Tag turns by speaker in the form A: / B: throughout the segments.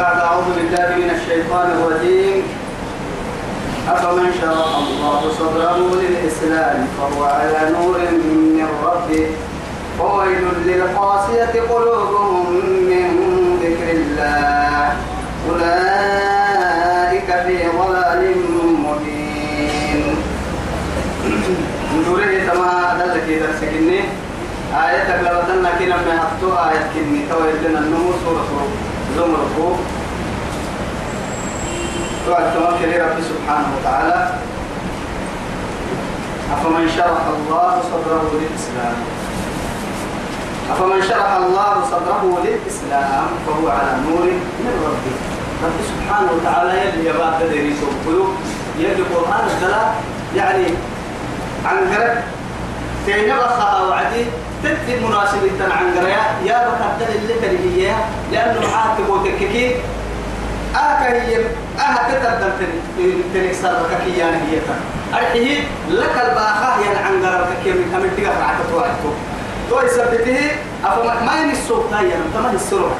A: بعد أعوذ بالله من الشيطان الرجيم. أفمن شرح الله صدره للإسلام فهو على نور من ربه. وويل للقاسية قلوبهم من ذكر الله أولئك في ضلال مبين. نوره تما دلك إذا سكني آية لبتنا كنا من حطو آية كني تويل لنا النمو سورة زمر وعد توكل رب سبحانه وتعالى. أفمن شرح الله صدره للإسلام. أفمن شرح الله صدره للإسلام فهو على نور من ربه. رب سبحانه وتعالى يلي يبقى تدري سوقه يلي قرآن الثلاث يعني عن قرب تين بخها وعدي تدي مناسبة عن قرية يا بكتل اللي تريه لأنه معاك بوتككي. آكا هي آها تتبدل تنك سرك كيان هي أرحيه لك الباخة ين عن قرب كي من هم تيجا رعت توعدكم تو يثبته أفما ما ينسوق هاي تمام السرور.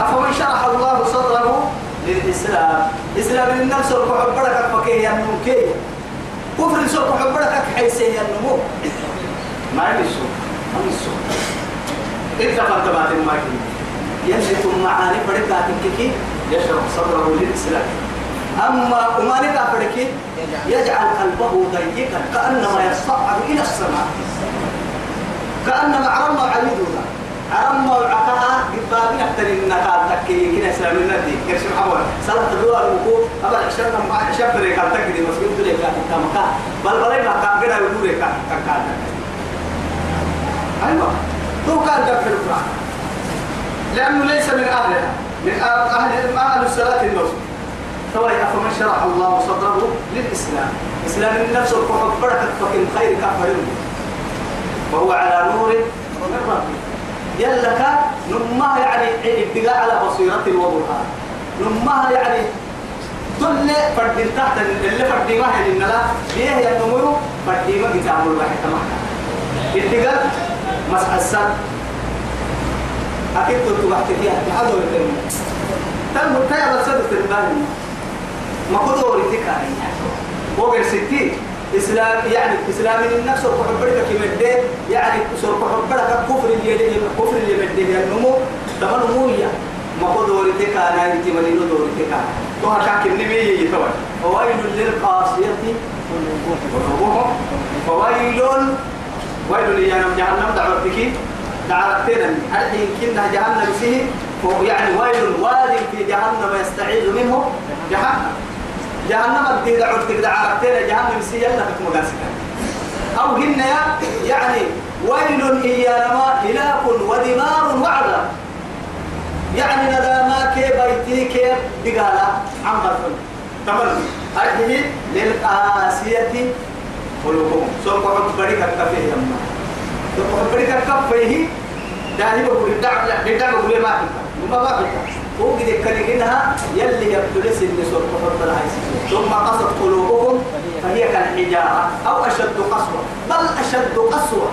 A: أفمن شرح الله صدره للإسلام إسلام النفس وحبرك فكيه النمكي كفر سوق حبرك حيسيه النمو. ما ينسوق ما ينسوق إنت فانتبات الماكين يجد معاني فرقات كيكي. يشرح صدره للإسلام أما أماني كافرك يجعل قلبه ضيقا كأنما يصعد إلى السماء. كأنما عرم عيدنا عرم وعكها قبابين أكثر النقال تكي كنا سلام النبي كرش محمد؟ صلاة الدول الوقوف. أبا عشرنا مع شاب ريكا تكي مسؤول دولي كان كمكا بل بل ما كان كده يقول ريكا كان أيوة. هو كان ده في القرآن. لأنه ليس من أهلها من أهل أهل الصلاة النصر سواء أفمن شرح الله صدره للإسلام. إسلام النفس وكفر بركة فكن خير كفر وهو على نور من ربه. يلك نمها يعني اتقاء على بصيرة وبرهان نمها يعني كل فرد تحت اللي فرد ما هي لنا ليه ينمو فرد ما كتاب الله تمام. اتقاء مسح السن أكيد كنت بحكي فيها. لحد ولا تم تايا بس تنبان ما كدوري تكاري وغير ستين. إسلام يعني إسلام النفس وحبرك كمدة يعني سر حبرك كفر اللي كفر اللي مدة النمو تمام نموية ما كدوري تكاري أنت مدينة دوري تكاري تو هكاك النبي يتوى وويل للقاسية قلوبهم وويل ويل لجهنم جهنم. دعوتك دعوتنا الحين كنا جهنم فيه. يعني ويل واد في جهنم يستعيذ منه. جهنم. جهنم بدي دعوتك دعوتنا جهنم سيلا بكم قاسكا أو هن يعني ويل إيانما هلاك ودمار وعذاب يعني نداما كي بيتي كي بقالا عم برفن تمام؟ أجهي للقاسية قلوبهم. سوف قعد بريك الكفيه يما سوف قعد بريك الكفيه. داهي بقول دع دع بقول ما فيك. ما فيك. هو قد يكلمها يلي يبتلس اللي قعد بريك ثم قصد قلوبهم فهي كالحجارة أو أشد قسوة. بل أشد قسوة.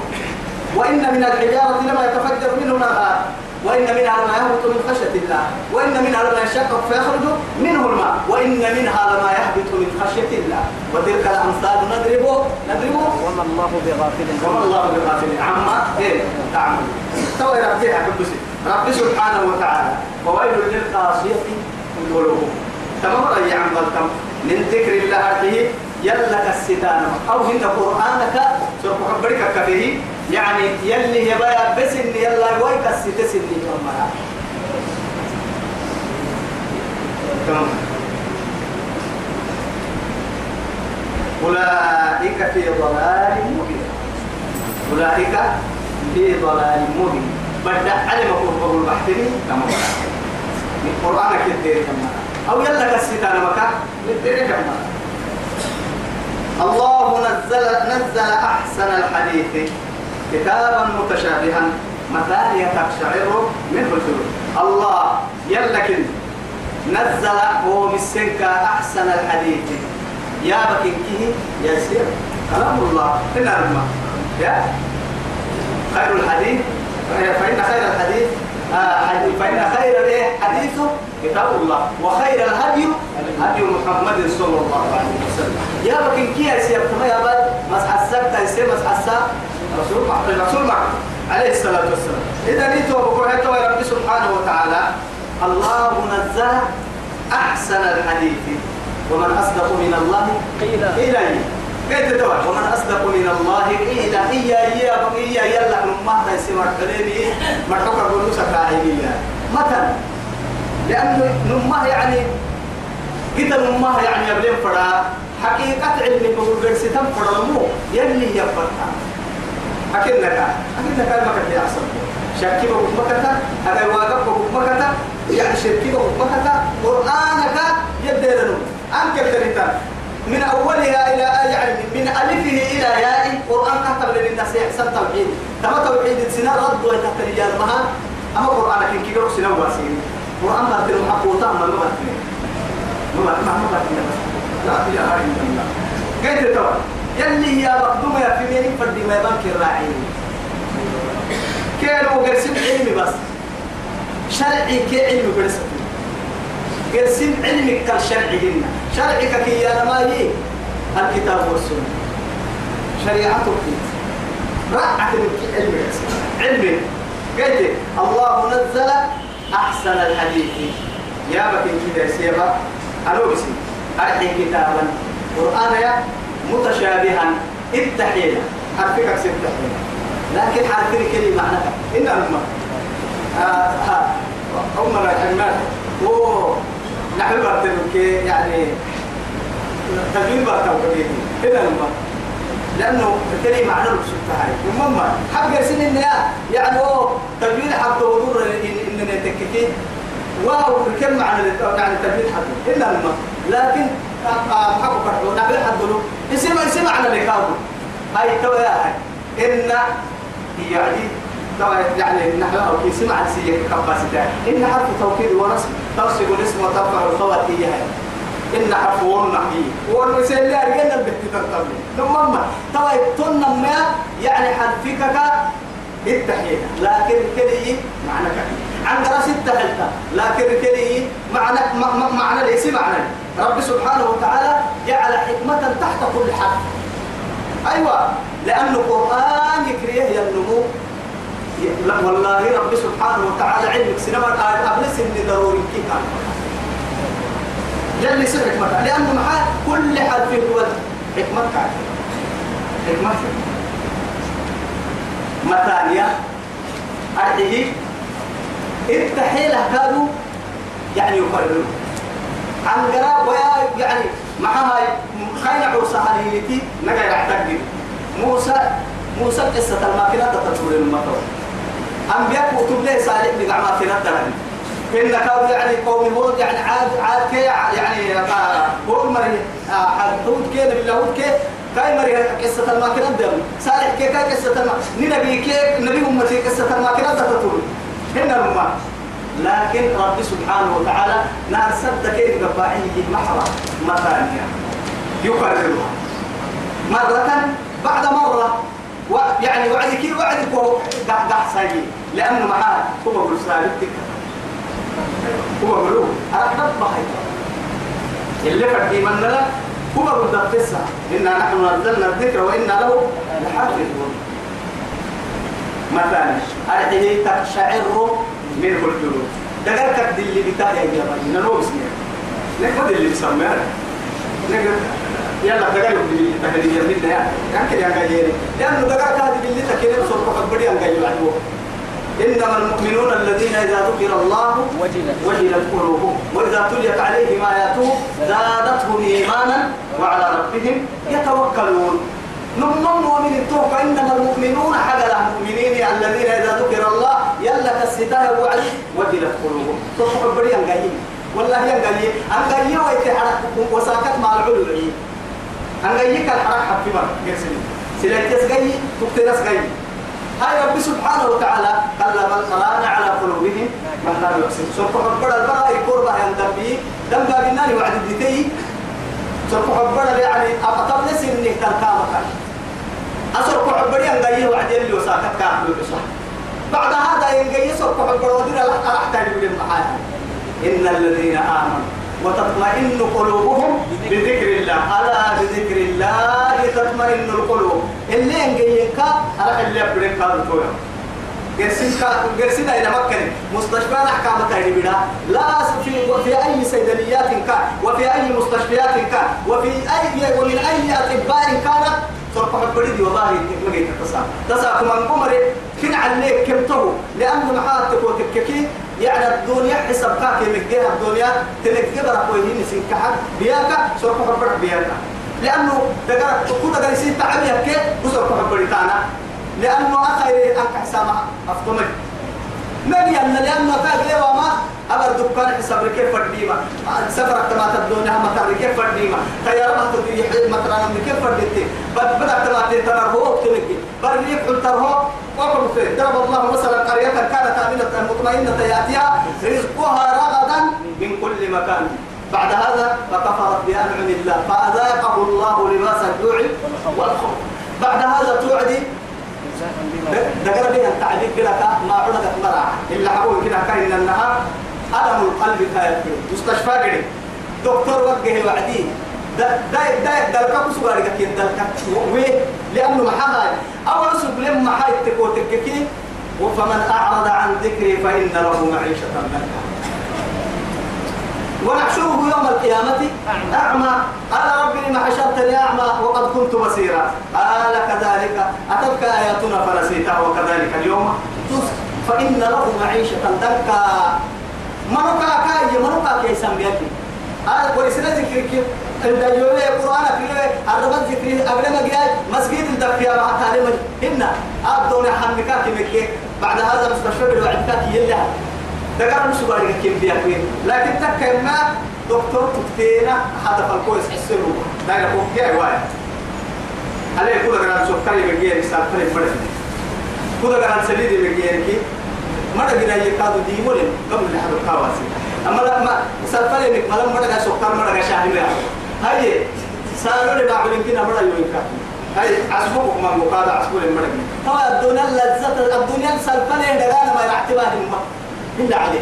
A: وإن من الحجارة لما يتفجر منه الأنهار وإن منها لما يهبط من خشية الله. وإن منها لما يشقق فيخرج منه الماء. وإن منها لما يهبط من خشية الله. وتلك الأمثال نضربه نضربه
B: وما الله بغافل.
A: وما الله بغافل عما إيه؟ تعمل تو ربي حبيبي ربي سبحانه وتعالى. وويل للقاسية قلوبهم تمام رأي عن غلطم. من ذكر الله هذه يلا كالستان أو هن قرآنك سوف أخبرك كبير يعني يلي يبايا بس إن يلا ويك الستة سنين كمان تمام. أولئك في ضلال مبين. أولئك في ضلال مبين. بدأ علم قربه البحثني كما من قرآنك الدير كما أو يلا كالستان مكا الدير كما الله نزل نزل أحسن الحديث كتابا متشابها مثانية تقشعر منه الجلود الله يلكن نزل هو مسنك أحسن الحديث. يا بكنكه يسير. كلام الله. الماء يا؟ خير الحديث. فإن خير الحديث آه فإن خير الحديث كتاب الله. وخير الهدي هدي محمد صلى الله عليه وسلم. يا بكن كي يا كما يا بل مسحسك تيسي مسحسا رسول الله رسول الله عليه الصلاة والسلام. إذا نيتوا بقولته يا رب سبحانه وتعالى الله نزل أحسن الحديث. ومن أصدق من الله
B: قيل.
A: إليه. كيف تتوى ومن أصدق من الله قيل هي هي هي يلا نمه تيسي مرحليني مرحوك أقول لك متى لأنه نمه يعني. قد نمه يعني يبلين فرا. حقيقة علمي بقول برسيتم فرا. مو يلي يفرها أكنك أكنك ما كنت أحسن. شاكي بقول مكتا أنا واقف بقول مكتا يعني شركي بقول مكتا قرآنك يبدأ لنو أنك تريتا من أولها إلى يعني من ألفه إلى ياء قرآن كتب للناس يحسن توحيد. تما توحيد السنة رد وتحت رجال مها أما قرآن كن كي يروح سنة واسين قرآن ما تلو حقوتا ما ما ما ما ما لا إله إلا الله. كيف توا يلي يا مقدوم يا في مين فردي ما يبان الراعي كانوا قرسم علمي بس. شرعي كي علمي برسم قرسم علمك كالشرعي هنا. شرعك كي يا ما هي الكتاب والسنة. شريعتك رأت من علمي علمي قلت الله نزل أحسن الحديث. يا بكين كده سيبا. أنا بسي أرحي كتابا. قرآن يا متشابها. التحيلة حرفك أكسر التحيلة لكن حرفك كلمة معنى. إن أمة آه أمنا الحماد هو نحن برتبك يعني تجربة توقيتي إن أمة لأنه الكلمة معنى السلطه هاي المهم حق سنين يعني هو تجويد حق ودور ان نتككي واو الكلمة معنى يعني تجويد حق. الا لما لكن حق فرحه نعمل حد له. اسم اسم على الكاو هاي تو يا هاي إن يعني يعني نحن أو اسم على سيك كباسيتها إن حرف توكيد ونصب تنصب الاسم وترفع هاي إن حرف ونحي ونسيل لي أرجعنا البيت ترتبي ثم ما ترى تنا ما يعني حرفك التحية لكن كلي معنى كلي. عند رأس التحلة لكن كلي معنى معنى ليس معنى. رب سبحانه وتعالى جعل حكمة تحت كل حرف. أيوة. لأن القرآن يكريه النمو لا والله رب سبحانه وتعالى علمك سينما قبل سن ضروري كيف؟ يلي سر حكمتها لأنه معاه كل حد في هو حكمتك حكمتك مثانية أرحيه التحيلة كانوا يعني يقررون عن قراء ويا يعني معها خاين عوسى هليلتي نقا يعتقد موسى موسى قصة الماكينة تطول المطر أنبياء كتب لي صالح بقع ماكينة تلاني إن كانوا يعني قوم هود يعني عاد عاد كي يعني هود مري هود كي نبي هود كي كاي مري قصة الماكينة دم صالح كي كاي قصة الما نبي كي نبي أمتي قصة الماكينة تطول. هنا الماء لكن رب سبحانه وتعالى نار سد كيف قبائل محرة مثانية يكررها مرة بعد مرة يعني وعدك وعدك قح قح سايي لأنه معاه هو برسالتك هو ملوك أرحب بحي اللي فردي من لا هو قصة إنا نحن نزلنا الذكر وإنا له لحافظون. مثلا أرحيه تقشعر منه الجلود دقل كد اللي بتاعي يا بني نلو بسنين نقد اللي بسمعنا نقد يلا دقل اللي تهدي يمنا يعني. يمكن يا غيري لأنه دقل كاد اللي تكلم صرف قبل أن غير إنما المؤمنون الذين إذا ذكر الله
B: وجلت
A: قلوبهم وإذا تليت عليهم آياته زادتهم إيمانا وعلى ربهم يتوكلون. نمم مؤمن التوقع إنما المؤمنون حق المؤمنين الذين إذا ذكر الله يلا كالستاه وعد وجلت قلوبهم. تصبح بريا قايم والله ينقلي أن قايم ويتحرك وساكت مع العلو أن قايم كالحرك مر قرسلي سلايتس قايم تقتنس قايم هاي رب سبحانه وتعالى قال بل قرانا على قلوبهم ما كانوا يكسبون سوف حبر البراء قربة عند دمي دم بابناني وعد الدتي. سوف حبر يعني أقطب نسي كان كامك أسوف حبر ينقيه وعد يلي وساكت كامل بصح بعد هذا ينقيه سوف حبر ودير يقول المحايا إن الذين آمنوا وتطمئن قلوبهم بذكر الله. ألا بذكر الله تطمئن القلوب. اللي انجيك أنا اللي أبرك هذا قرسين قرسين إلى مكة. مستشفى أحكام تاني بنا. لا في في أي صيدليات كان وفي أي مستشفيات كان وفي أي ومن أي أطباء كانت صرف حبريدي والله مجيت تسا تسا كمان قمري. كن عليك تو لأنه محاتك وتككي يعني الدنيا حسب كاكي مجيها الدنيا تنكتبر أقويهين سنكحك بياك صرف حبرك بياك. لأنه دقرك كنت قريسين تعبيها كي وصرف حبريتانا لأنه أخي أنك حسامة أفتمك. من يمنا لأنه تاقلي وما أبر دكان حساب كيف فرديما. سفر تما تدوني هم تر كيف فرديما. تيار ما تدري حد مثلا من كيف فرديتي. بد بدأ تما تنتظر هو اكتمك بريك قلت هو وقل في ضرب الله مثلا قرية كانت آمنة مطمئنة يأتيها رزقها رغدا من كل مكان. بعد هذا فكفرت بأنعم الله فأذاقه الله لباس الجوع والخوف. بعد هذا توعدي دقر بها التعليق لك ما عدد مرع إلا حقول كده كاين النهار ألم القلب كاين مستشفى قري دكتور وجه وعدي. دا دا دا دا لك سؤال لك دا لك لأنه محاها أول سؤال لما حاي تكو تككي. وفمن أعرض عن ذكري فإن له معيشة ضنكا ونحشره يوم القيامة. أعمى قال ربي لما حشرتني أعمى وقد كنت بصيرا. قال كذلك؟ أتتك آياتنا فنسيتها وكذلك اليوم. فإن له معيشة ضنكا منوكا كاي منوكا كي سميتي قال ولسنا ذكرك. الدجوله القرآن كله الرب ذكري قبل ما جاء مسجد الدفيا مع تعليم هنا أبدون حنكا كمكي بعد هذا مستشفى بالوعدكا يلا دقر مش بارك كيف بيا لكن تكلم دكتور تكتينا هذا فالكويس حسنه دايما فوق جاي واي عليه كل كلام سكري بيجي رسالة فريق فريق كل كلام سليدي بيجي كي ما تجينا يكادو ديمون قبل نحن الكواسي. أما لا ما سالفة لك ما لما تجا سكر ما تجا شاهد له هاي سألوا لي بعض يمكن أمر يوينك هاي عصبوك ما مقادة عصبوا لي مرة هو الدنيا لذة الدنيا سالفة لي دعانا ما يعتبر إلا عليه.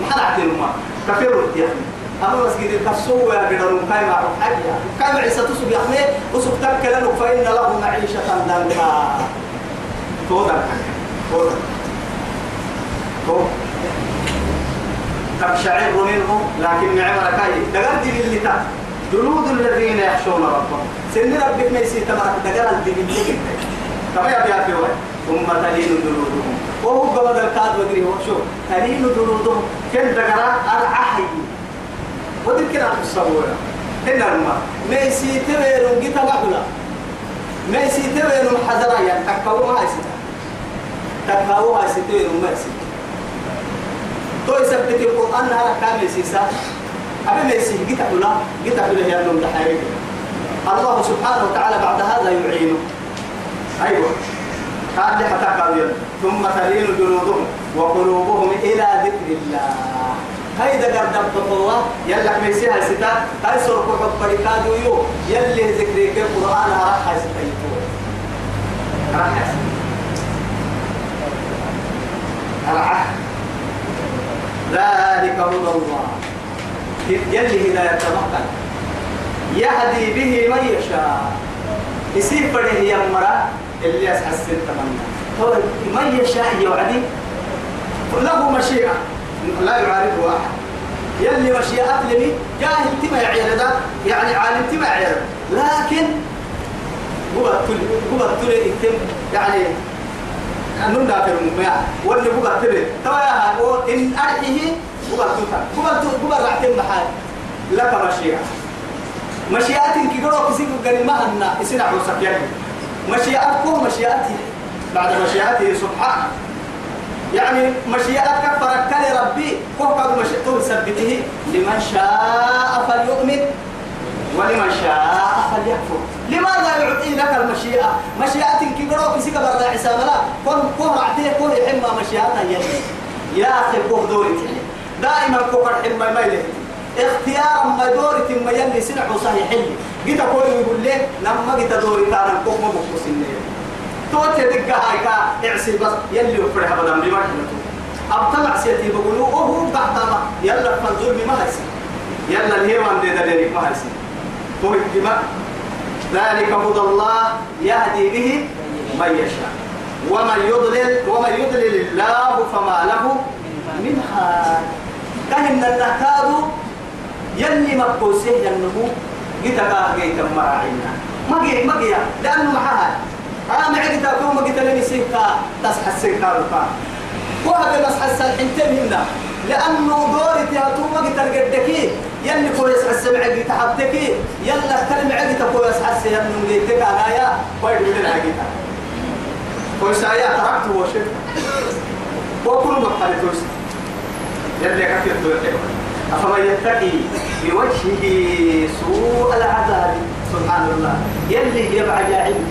A: ما عتين ما كفير يعني أما مسجد الكسو يا جدار كاي مع حاجة كاي عيسى تسوق يا أخي. وسوق تكلم فإن له معيشة ضنكا تودا تودا تو تقشعر منه لكن نعم ركاي دي اللي تا جلود الذين يخشون ربهم. سن ربك ما يصير تبارك دقر الدين كما يبيع في وين؟ ثم تلين جلودهم. وهو قبل الكاد ودري هو شو تلين جلودهم. كن دقرا أرعحي وذكر عن الصبورة إن الماء ما يصير تبيرون جيتا بقولا ما يصير تبيرون حزرا يعني ما يصير تكاو ما يصير تبيرون ما يصير. تو يثبت القرآن على كامل سيسا. أبي ما يصير جيتا بقولا جيتا بقولا هي النوم دحيرك الله سبحانه وتعالى بعد هذا يعينه. أيوة. قال حتى قال ثم تلين جلودهم وقلوبهم إلى ذكر الله. هيدا قرد التقوى يلا ميسيها ستا هاي سرق حب بركادو يو يلي ذكرك القرآن راح يستيقظ راح. العهد ذلك هدى الله. يلي هداية تمكن. يهدي به من يشاء. يصير بره هي المرأة اللي أسعى السن تمنى هو من يشاء يوعدي له مشيئة. لا يعارضه أحد. يلي مشيئة لني جاهل تما يعير ده يعني عالم تما يعير لكن هو هو يعني نون دافر مما واللي هو التل توا هو إن أرحيه هو التل هو التل هو الرعتم محال لك مشيئة مشيئة كيقولوا كسيك قال ما أن يصير عروسك يعني مشيئتكم مشيئتي بعد مشيئته سبحانه يعني مشيئتك فرك لربي فوق مشيئته ثبته لمن شاء فليؤمن ولمن شاء فليكفر لماذا يعطي لك المشيئة؟ مشيئة كبيرة في سكة برا حساب. لا كون كون عتيه كون يحمى مشيئتها يلي يا أخي كوه دوري دائما كوه الحمى ما يلي. اختيار ما دوري ما يلي سنع صحيح حلي جيت أقول يقول لي لما جيت دوري كان كوه ما بقص توت دقة هاي كا اعسي بس يلي وفرح بدم بمرحلته أبطلع سيتي بقولوا أوه بعد ما يلا فنزول ما هيسي. يلا الهيوان دي دليل ما هيسي. فوق الدماء ذلك هدى الله يهدي به من يشاء. ومن يضلل ومن يضلل الله فما له من هاد كهن النكاد يلي مقوسه ينمو جيتا جيتا مراعينا. ما جي ما جي لأنه معها. أنا عدتا كوما جيتا لني سيكا تصحى السيكا رفا وهذا نصحى السلحين تمهنا لأنه دوري تياتو ما جيتا القدكي يلي كويس السمع جيتا حبتكي يلا كلمة عدتا كويس حسي ينمو جيتا أنا يا ويد بدنا عدتا كويس آيا تركته وشف وكل مقالة كويس. يلي كثير دوري أفمن يتقي بوجهه سوء العذاب. سبحان الله. يلي يبعد يا علم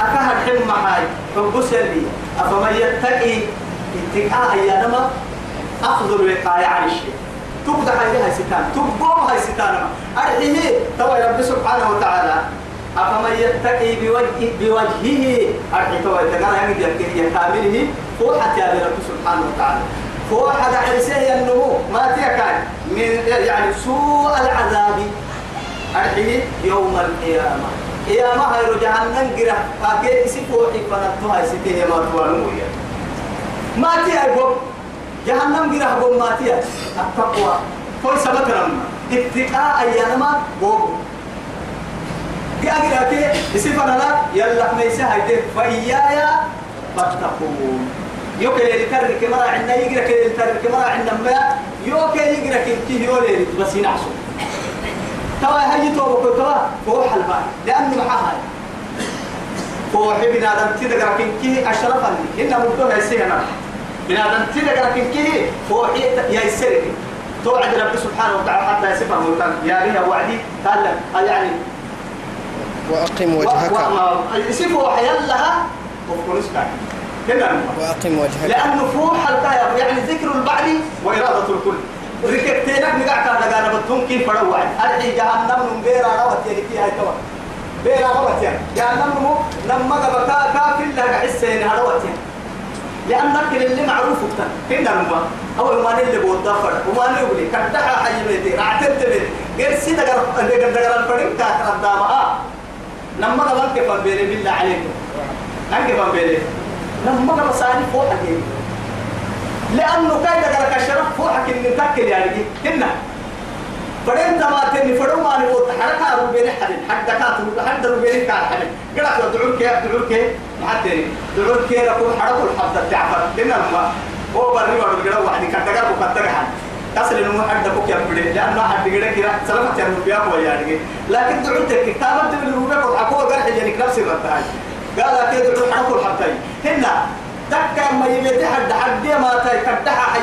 A: أكهر حلم هاي حب سلبي أفمن يتقي اتقاء يا نما أخذ الوقاية عن الشيء. تبدأ هاي ستان تبقوا هاي ستان. أرحيه توا رب سبحانه وتعالى أفمن يتقي بوجهه بوجهه أرحيه توا يتقال يمد يكيه كامله هو حتى رب سبحانه وتعالى. هو حدا عرسيه النمو ما تيكاي من يعني سوء العذاب. أرحيه يوم القيامة. قيامة هاي جهنم قرأ أكيد يسيبوا حفظنا هاي ستيه ما توانو ما يقول جهنم قرا قوم ما تيا التقوى. كل سبب رم اتقاء أيانما قوم قرا كي يسيبنا لا. يلا ما يسهل فإيايا فاتقون. يوكل يكرر كمرة عندنا يقرأ كل يكرر كمرة عندنا ما. يوكل يقرأ كل يولي بس ينعسوا. توا هاي تو بكو توا هو حلبان لأنه معها هو حبنا دم تدقر كي أشرف لي إن مدة هيسينا بنا دم تدقر كن كي هو حيت يسرك توعد رب سبحانه وتعالى حتى يسفه ويقول يا ريها وعدي. قال يعني
B: وأقم وجهك.
A: يسفه حيال لها. وفكر كده
B: وأقم وجهك.
A: لأنه فوح الكاية يعني ذكر البعد وإرادة الكل. ركبتينك نقع كان لقانا بطهم كيف فروا وعد. أرحي جهنم من بيرا روت يعني فيها توا بيرا روت يعني. جهنم نمو لما قبكا كافل لها حسين روت يعني. لأنك اللي معروف وقتا. هنا نما أول ما نلي بوضافر وما نقولي كتحا حي ميتي رعتبت بيت غير سيدا قرب دقر الفريق كاكر الدامها لما قبل كيف بيري بالله عليكم. نكيف بيري لما قبل ساني فوق لأنه كاي دقر كشرف فوحك إن تاكل يعني. هنا فدين ما تني فدو ما نقول. حركة ربنا حدين حد دكات حد ربنا كان حدين قلت دعوك يا دعوك ما حد دعوك يا لكم حركة الحفظ تعفر لنا ما. هو بري ورد كده واحد كان دقر وكتر حد تصل إنه حد دكوك يا بدي لأنه حد كده كده سلامة يا ربيا هو يعني لكن دعوتك كتابة من الربيا قد حكوا قال يعني نفس الرتاج قال كده دعوك حركة الحفظ هنا تكا ما يبيت حد حد ما تاي كدحا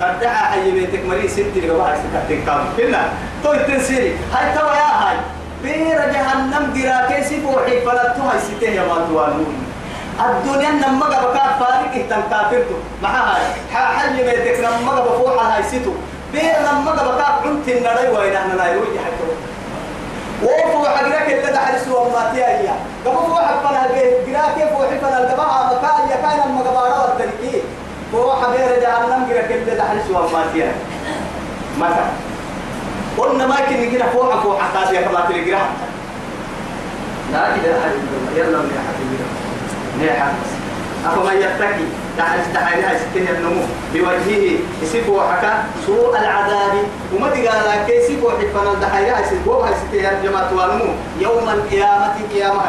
A: ما كدحا حي بيتك مري ست اللي بقى ستة كام هنا تو التنسيري هاي توا يا هاي. بير جهنم جرا كيسي فوحي فلتو هاي ستة يا ما توانون الدنيا نما بكا فارق إهتم كافرتو مع هاي. حل بيتك نما بفوحة هاي ستو. بير نما بكا عنت النري وين أحنا نايروي حتى وفو حقنا كل ده حرس وما تيايا قبل فو حق فلا جرا كيف فو حق فلا الجماعة مكان يا كان المقبارة والتركي فو حبير جهنم جرا كل ده حرس وما تيايا متى قلنا ما كنا كده فو حق فو حق يا كما تلقى لا كده حبيبي. يلا يا حبيبي. نيحة أفمن يتقي تعالى تعالى ستين النمو. بوجهه يسيبه حكا سوء العذاب. وما تقال كي يسيبه حفنا الدحيرة يسيبه ستين الجماعة والنمو يوم القيامة قيامة.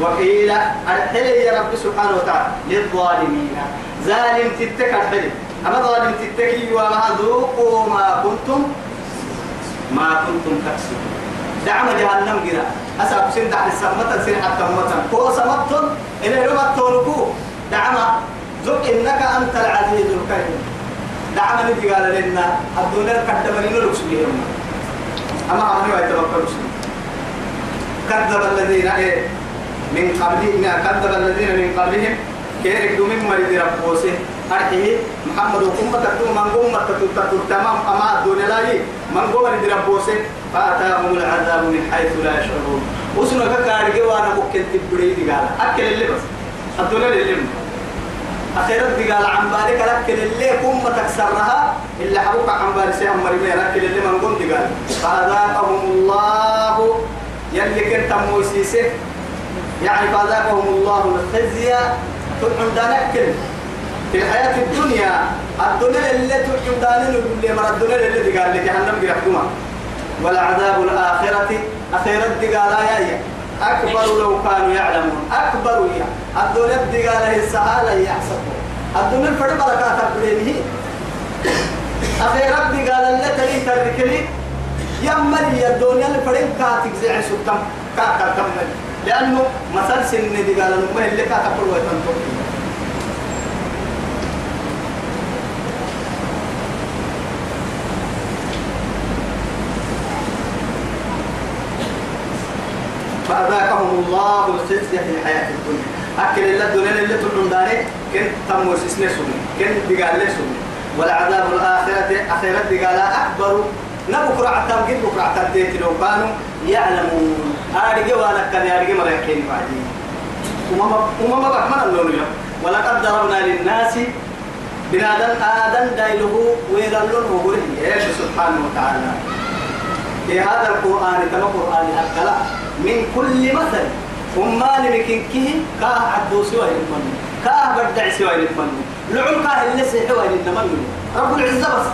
A: وقيل الحل يا رب سبحانه وتعالى للظالمين. ظالم تتك الحل أما ظالم تتكي وما ذوقوا ما كنتم ما كنتم تكسبون. دعم جهنم جرا أسأل سن دع السمة سن حتى متن كو سمتن إن رمت تونكو دعم زق إنك أنت العزيز الكريم. دعم ندي قال لنا الدنيا لنا لكس بهم أما عمري ويتبقى كذب الذين إيه من قبلهم كذب الذين من قبلهم. كيرك دومين مريد ربوسه أرحيه محمد وكم تكتو من قوم تكتو تمام أما الدنيا لا من قوم مريد ربوسه فأتاهم العذاب من حيث لا يشعرون وسنة كارجي وأنا ممكن تبريد قال أكل اللي بس الدنيا اللي أخيرا قال عن بالك لك اللي كم تكسرها إلا حبوك عن بالك سيهم مريمين لك اللي من قمت قال فأذاقهم الله يلي كنت موسيسه يعني فأذاقهم الله الخزي تدعون دانك في الحياة الدنيا الدنيا اللي تدعون دانك اللي الدنيا اللي قال لك جهنم يحكمها والعذاب الآخرة أخيرا قال يا أكبر لو كانوا يعلمون. أكبر يا. الدنيا هي السهالة يحسبون الدنيا الفرد بركات أبرينه أخيرا الدقالة اللي تلي تركلي يمني الدنيا الفرد كاتك زي سلطان كاكا كمل لأنه مثل سن دقالة نمه اللي كاكا كل ويتنطق فأذاقهم الله الخزي في الحياة الدنيا. أكل الله الدنيا اللي تلون داري كن تم وسسنا سمي كن دقال لي سمي. والعذاب الآخرة أخيرا دقال أكبر. نبكر عتام قد بكر عتام ديت لو كانوا يعلمون. أرجع وأنا كان أرجع مريكين بعدين وما وما بحمل اللون يوم ولقد ضربنا للناس بنادم آدم دايله ويرلون وقوله إيش سبحانه وتعالى؟ في هذا القرآن كما قرآن أكلا من كل مثل. أمان مكين كيه كاه عدو سوى المن كاه بدع سوى المن لعل كاه اللي سيحوى المن رب العزة بس.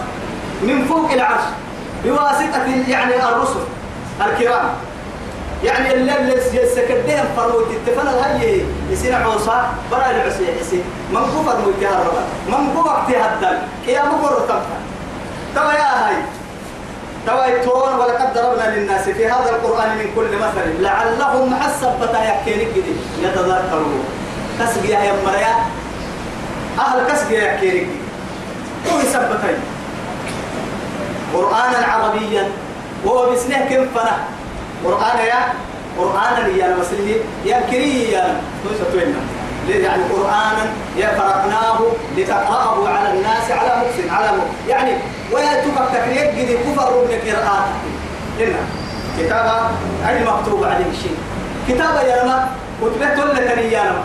A: من فوق العرش بواسطة يعني الرسل الكرام. يعني اللي اللي سكدهم فرموت التفن الهي يصير عوصا برا العسي يحسي. من كفر موتها الربا من كفر يا مقر تنفع ترى يا هاي تويتون ولقد ضربنا للناس في هذا القرآن من كل مثل. لعلهم حسبتا يكينك دي يتذكرون. كسب يا مريا أهل كسب يا يكينك هو يثبتين قرآنا عربيا. وهو بسنه كم فنا قرآن يا قرآنا يا مسلمين يا كريم يا يعني قرآنا يا فرقناه لتقرأه على الناس على مقسم على مقسم. يعني ويأتوك التكرير قد كفر من قراءات هنا كتابة أي مكتوب عليه شيء. كتابة يا نما وتبت ولا تاني يا نما.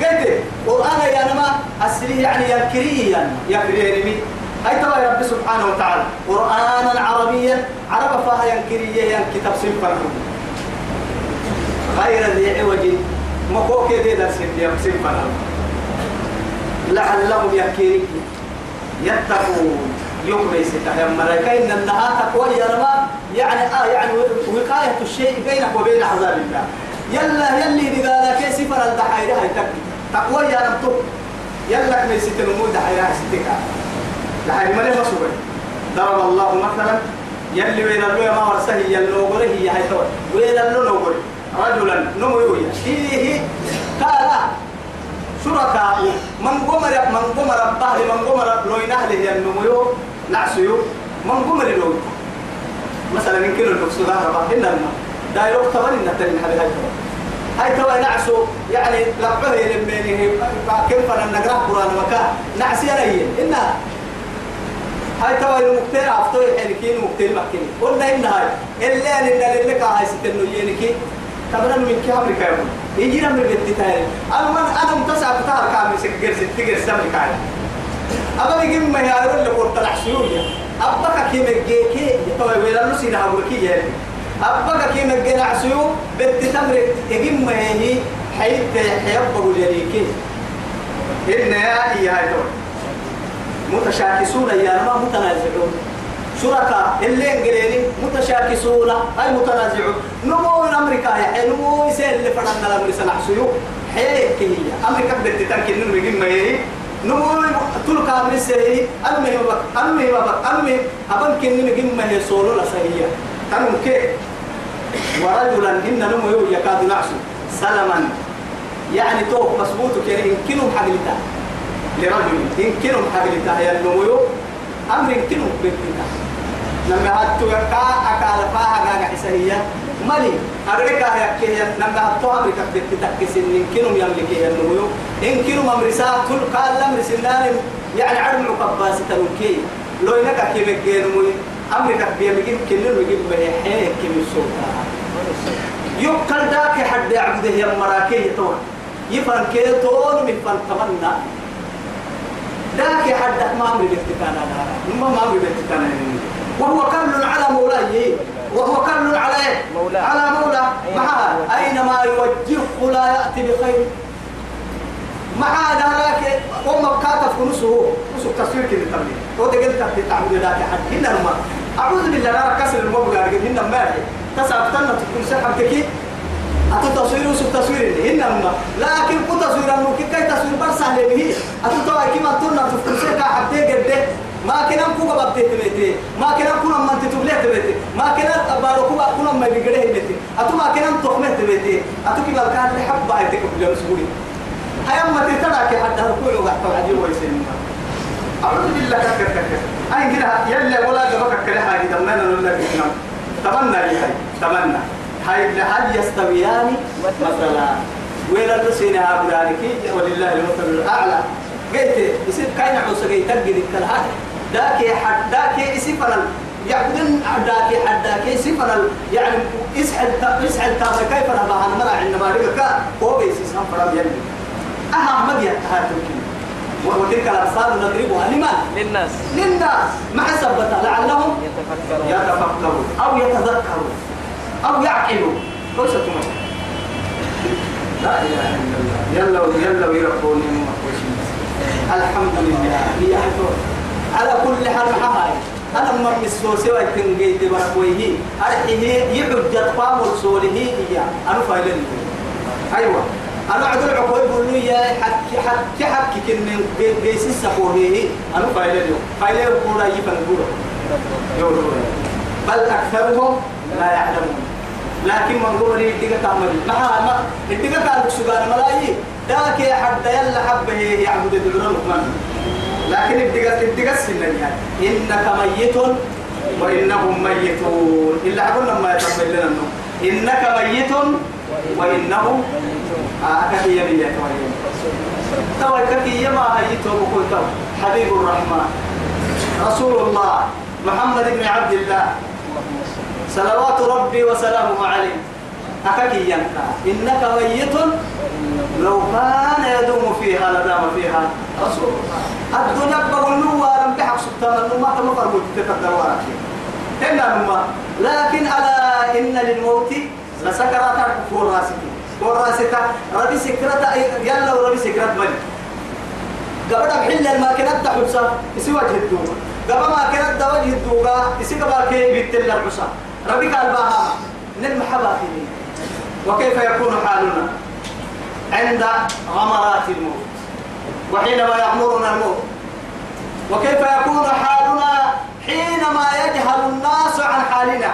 A: قلت قرآن يا نما أسلي يعني يا كريم يا كريم هاي ترى يا رب سبحانه وتعالى قرآنا عربيا عرب كريم يا كتاب سنفر غير ذي عوج مكوك دي درس يا سنفر لعلهم يكيرك يتقون. يوم ليس تهم ملائكة إن النهار تقوى يا رما يعني آه يعني وقاية الشيء بينك وبين عذاب الله. يلا يلي بقال كي سفر الدحيرة هاي تقوى يا رب. يلا كمي ست نمود دحيرة ستك دحيرة ملي مصوبة ضرب الله مثلا يلي وين اللو ما ورسه يلو غره هي هاي تو وين اللو نو غره رجلا نمو يويا. فيه قال شركاء من قمر من قمر الظهر من قمر لو ينهله النمو نعسيو من قمر لو مثلا يمكن النقص ده ربا. هنا دايلوك طبعا إن تاني هذا هاي هاي توا نعسو. يعني لقبه لمنه كيف أنا نقرأ قرآن مكان نعسي أنا هي. إنها هاي توا المكتير عفتوي حنكين مكتير مكين قلنا إن هاي. إلا إن اللي كا هاي ستنو ينكي تبرا من كي أمريكا يوم يجي من بيت تاني أنا من أنا متسع بتاع كامل سكر سكر سامي كاي أبا يجي ما يعرف اللي قلت الحشوية أبا كي؟ مجيكي توا ويلا نسينا أبوكي يعني أبا كي مجينا عسيو بيت تمر. يجي ما هي حيت حيبقوا جريكي إن يا هي هاي توا متشاكسون يا ما متنازعون. شركاء اللي انجليني متشاكسون. أي متنازعون. نمو أمريكا يا نمو يسال اللي فرنا الامر سنع سيو هيك هي. أمريكا بدت تترك إنه يجي ما هي نمو تلك أمر سي أمي بابا أمي بابا أمي. أبن كن نجي ما هي سولو لا سهيه تنم كي. ورجلا إن نمو يكاد نعسو سلما. يعني تو مسبوط كده يمكنهم حقلته لرجل. يمكنهم حقلته يا النمو أمر يمكنهم بنتنا لما هاتو يكا أكال فاها قاقع حسنية مالي؟ أريكا يكيه لما هاتو أمريك بنت تكسن يمكنهم يملكيه النمو يمكنهم أمرسا كل قال لم سنان يعني عدم عقباسة تنكي لو إنك كي مكين موي أمريكا بيمكن كنن ويجيب به حيك كم السلطة يقل ذاك حد يعبده يا مراكيه طول يفن كيتون من فن تمنى ذاك حدك ما أمري بيتكانا ما ما أمري بيتكانا وهو كل على مولاي وهو كل على إيه؟
B: مولاه.
A: على مولاه. معها أينما يوجهه لا يأتي بخير. مع ذلك وما كاتف كنسه. نسو تصوير كده تبلي هو ده قلت في تعبد ذاك حد. هنا ما أعوذ بالله. لا كسر المبلغ هنا ما تسعة تنا تكون سحب كي أتو تصوير وسو تصوير هنا ما لكن كو تصوير أنه كي كي تصوير بس سهل به. أتو توا كي ما تنا تكون سحب حد قد ما كنا كوبا بابتي تبيتي ما كنا كنا من تتبلي تبيتي ما كنا بارو كوبا كنا ما بيجريه تبيتي أتو ما كنا تخمه تبيتي أتو كي بالكان لحب هاي تكبر مسؤولي. هاي أما تترك حتى ركوع وقت عجيب ويسين أعوذ بالله. كك كك أي كده يلا ولا جبك كده هاي. دمنا ولا كنا تمنى لي هاي. تمنى. هاي هل يستويان مثلا. وين الرسين هابرانك ولله المثل الأعلى قلت يصير كاين عوسى جاي تجد الكلام ذاك حد ذاك يسفل يعبدن ذاك حد ذاك يسفل يعني اسحل اسحل تابع كيف أنا بها مرا عندما رجع هو بيسيس هم فرام يلي. أهم مبيا هاتوكي وتلك الأمثال نضربها لمن؟
B: للناس.
A: للناس. ما حسبتها لعلهم
B: يتفكرون.
A: يتفكرون. أو يتذكرون. أو يعقلون. كويس تمام. لا إله إلا الله. يلا يلا ويربوني الحمد لله. هي على كل حال هاي أنا ما مسلو سوى تنجيد بركويه أرحيه يحجد قام رسوله إياه أنا فايلين أيوة. أنا عدل عقوي بقول له يا حك حك حك كن جيس السحوريه أنا فايلين فايلين بقول أي بنقول يقولون بل أكثرهم لا يعلمون. لكن من لي الدقة تعمل. ما ما الدقة تعمل سجان ملايين. ذاك يا حد يلا حبه يعبد الدرون من لكن الدقة السنة يعني. إنك ميت وإنهم ميتون. إلا عقولنا ما يتقبل لنا إنك ميت وإنهم أكثر يمين توا كثير ما هيتوا بقول حبيب الرحمن. رسول الله محمد بن عبد الله. صلوات ربي وسلامه عليه. أكاكي ينكا إنك ميت. لو كان يدوم فيها لدام فيها رسول الله. الدنيا بقول له ولم تحق سلطان النوم ما تمطر مجتك إلا نما لكن ألا إن للموت لسكرات كفور راسك. كفور راسك. ربي سكرت يلا وربي سكرت بني قبل محل الماكينات تحبسا يسوى وجه قبل ما كانت وجه الدوغا يسوى باكي بيتل ربي قال باها نلمحبا فيه وكيف يكون حالنا؟ عند غمرات الموت. وحينما يأمرنا الموت. وكيف يكون حالنا؟ حينما يجهل الناس عن حالنا.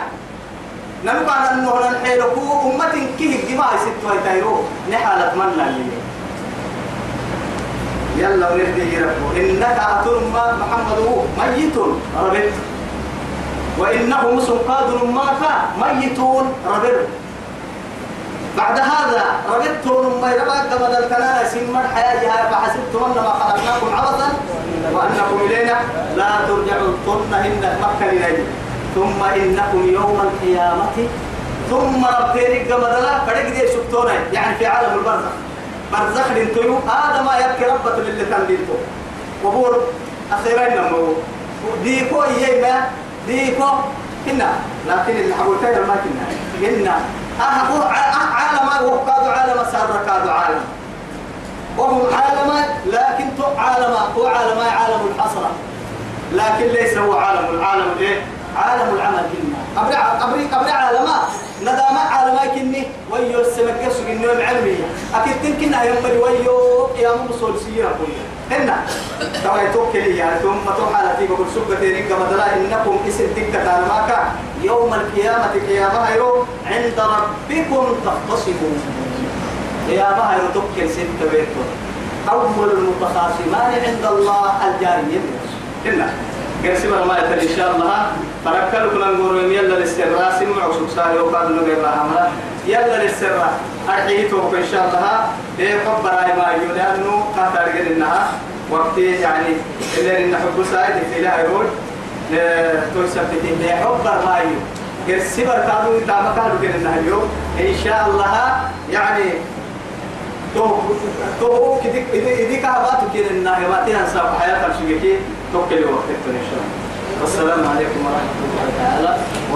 A: نبقى أنه نحيلكو أمة كيه جماعة ستة ويتايرو نحالة من لا يلا ونهدي ربه إنك ما محمد هو ميت ربط وإنه سنقاد معك ميتون ربط بعد هذا ربطتم ما يربى قبل الكلام سمر حياة فحسبتم أنما خلقناكم عبثا وأنكم إلينا لا ترجعون. ثم إن مكة إليه ثم إنكم يوم القيامة. ثم ربتين قبل لا فرق دي شفتونا يعني في عالم البرزخ. برزخ لنتيو هذا ما يبكي ربة للي تنبيتو وبور أخيرا نمو. ديكو إيما ديكو. هنا لكن اللي حقول كيف ما كنا. هنا أهو عالم. وقادوا عالم سار كادوا عالم. وهم عالم لكن تو عالم. هو عالم عالم الحسرة لكن ليس هو عالم. العالم إيه؟ عالم العمل كنا أبرع أبرع أبرع عالمات ندامة عالمات كني. ويو السمك يسوق النوم علمية أكيد تمكن يوم بدي ويو. يا مصول سيرة كلها هنا. توا يتوكل يا ثم تو حالتي. بقول سبة تيرين كما دلا إنكم اسم دكة ماك يوم القيامة قيامة هيرو عند ربكم تختصمون. قيامة هيرو توكل ست بيتو أول المتخاصمان عند الله الجاريين هنا. قرسي ما إن شاء الله. فركلوا كنا نقول يلا للسر سمع وسبساري وقال له غير رحمة يلا للسر أرحيه توك إن شاء الله. ليه خبر أي ما لأنه قاتل قد إنها وقت يعني؟ اللي إن حب سايد في لا يقول. توسف في ليه خبر ما ما قالوا قد إنها اليوم إن شاء الله يعني تو تو كديك إذا إذا كهباتك كده النهاية ما تنسى حياتك شو كده توكل وقتك إن شاء الله عليكم ورحمة الله تعالى